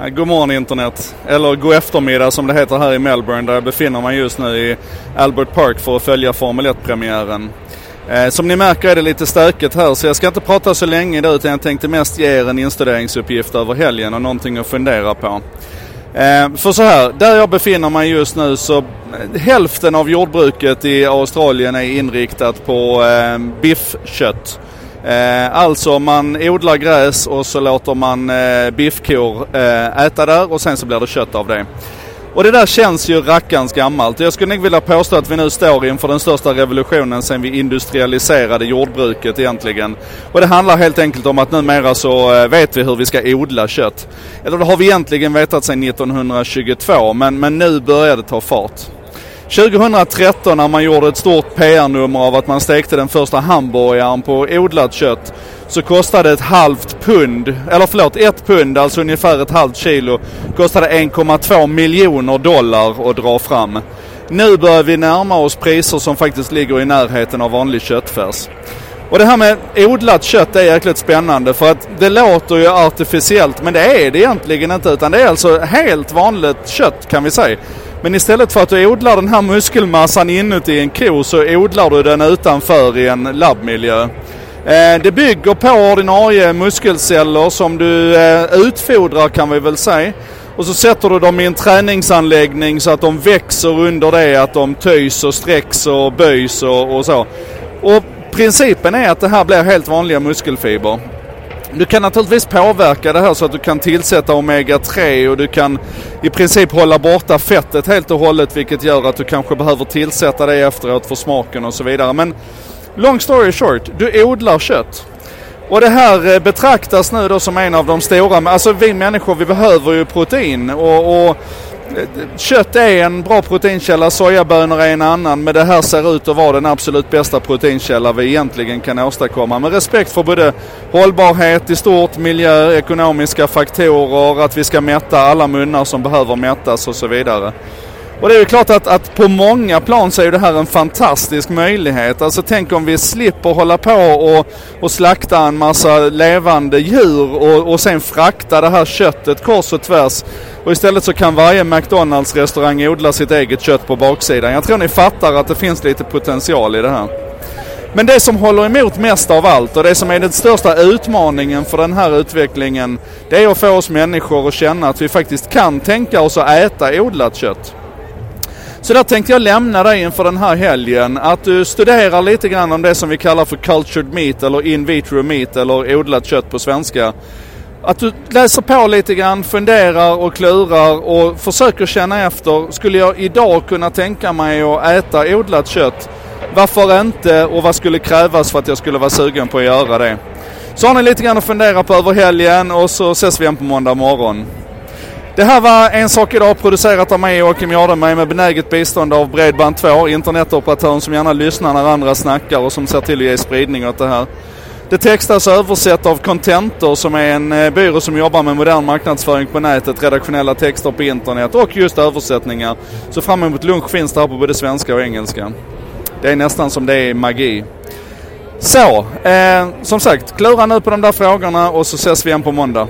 Eh, god morgon internet, eller god eftermiddag som det heter här i Melbourne där jag befinner mig just nu i Albert Park för att följa Formel 1-premiären. Eh, som ni märker är det lite stökigt här så jag ska inte prata så länge idag utan jag tänkte mest ge er en instuderingsuppgift över helgen och någonting att fundera på. Eh, för så här, där jag befinner mig just nu så eh, hälften av jordbruket i Australien är inriktat på eh, biffkött. Eh, alltså man odlar gräs och så låter man eh, biffkor eh, äta där och sen så blir det kött av det. Och det där känns ju rackarns gammalt. Jag skulle nog vilja påstå att vi nu står inför den största revolutionen sedan vi industrialiserade jordbruket egentligen. Och det handlar helt enkelt om att numera så vet vi hur vi ska odla kött. Eller det har vi egentligen vetat sedan 1922 men, men nu börjar det ta fart. 2013 när man gjorde ett stort PR-nummer av att man stekte den första hamburgaren på odlat kött så kostade ett halvt pund, eller förlåt ett pund, alltså ungefär ett halvt kilo, kostade 1,2 miljoner dollar att dra fram. Nu börjar vi närma oss priser som faktiskt ligger i närheten av vanlig köttfärs. Och det här med odlat kött är jäkligt spännande för att det låter ju artificiellt men det är det egentligen inte utan det är alltså helt vanligt kött kan vi säga. Men istället för att du odlar den här muskelmassan inuti en ko så odlar du den utanför i en labbmiljö. Eh, det bygger på ordinarie muskelceller som du eh, utfodrar kan vi väl säga. Och så sätter du dem i en träningsanläggning så att de växer under det att de töjs och sträcks och böjs och, och så. Och principen är att det här blir helt vanliga muskelfiber. Du kan naturligtvis påverka det här så att du kan tillsätta omega-3 och du kan i princip hålla borta fettet helt och hållet vilket gör att du kanske behöver tillsätta det efteråt för smaken och så vidare. Men long story short, du odlar kött. Och det här eh, betraktas nu då som en av de stora, alltså vi människor vi behöver ju protein och, och Kött är en bra proteinkälla, sojabönor är en annan. Men det här ser ut att vara den absolut bästa proteinkälla vi egentligen kan åstadkomma. Med respekt för både hållbarhet i stort, miljö, ekonomiska faktorer, att vi ska mätta alla munnar som behöver mättas och så vidare. Och det är ju klart att, att på många plan så är det här en fantastisk möjlighet. Alltså tänk om vi slipper hålla på och, och slakta en massa levande djur och, och sen frakta det här köttet kors och tvärs. Och istället så kan varje McDonalds restaurang odla sitt eget kött på baksidan. Jag tror ni fattar att det finns lite potential i det här. Men det som håller emot mest av allt och det som är den största utmaningen för den här utvecklingen det är att få oss människor att känna att vi faktiskt kan tänka oss att äta odlat kött. Så där tänkte jag lämna dig inför den här helgen. Att du studerar lite grann om det som vi kallar för cultured meat eller in vitro meat eller odlat kött på svenska. Att du läser på lite grann, funderar och klurar och försöker känna efter. Skulle jag idag kunna tänka mig att äta odlat kött? Varför inte och vad skulle krävas för att jag skulle vara sugen på att göra det? Så har ni lite grann att fundera på över helgen och så ses vi igen på måndag morgon. Det här var En sak idag producerat av mig Joakim Jardenberg med benäget bistånd av Bredband2, internetoperatören som gärna lyssnar när andra snackar och som ser till att ge spridning åt det här. Det textas och översätt av Contentor som är en eh, byrå som jobbar med modern marknadsföring på nätet, redaktionella texter på internet och just översättningar. Så fram emot lunch finns det här på både svenska och engelska. Det är nästan som det är magi. Så, eh, som sagt, klura nu på de där frågorna och så ses vi igen på måndag.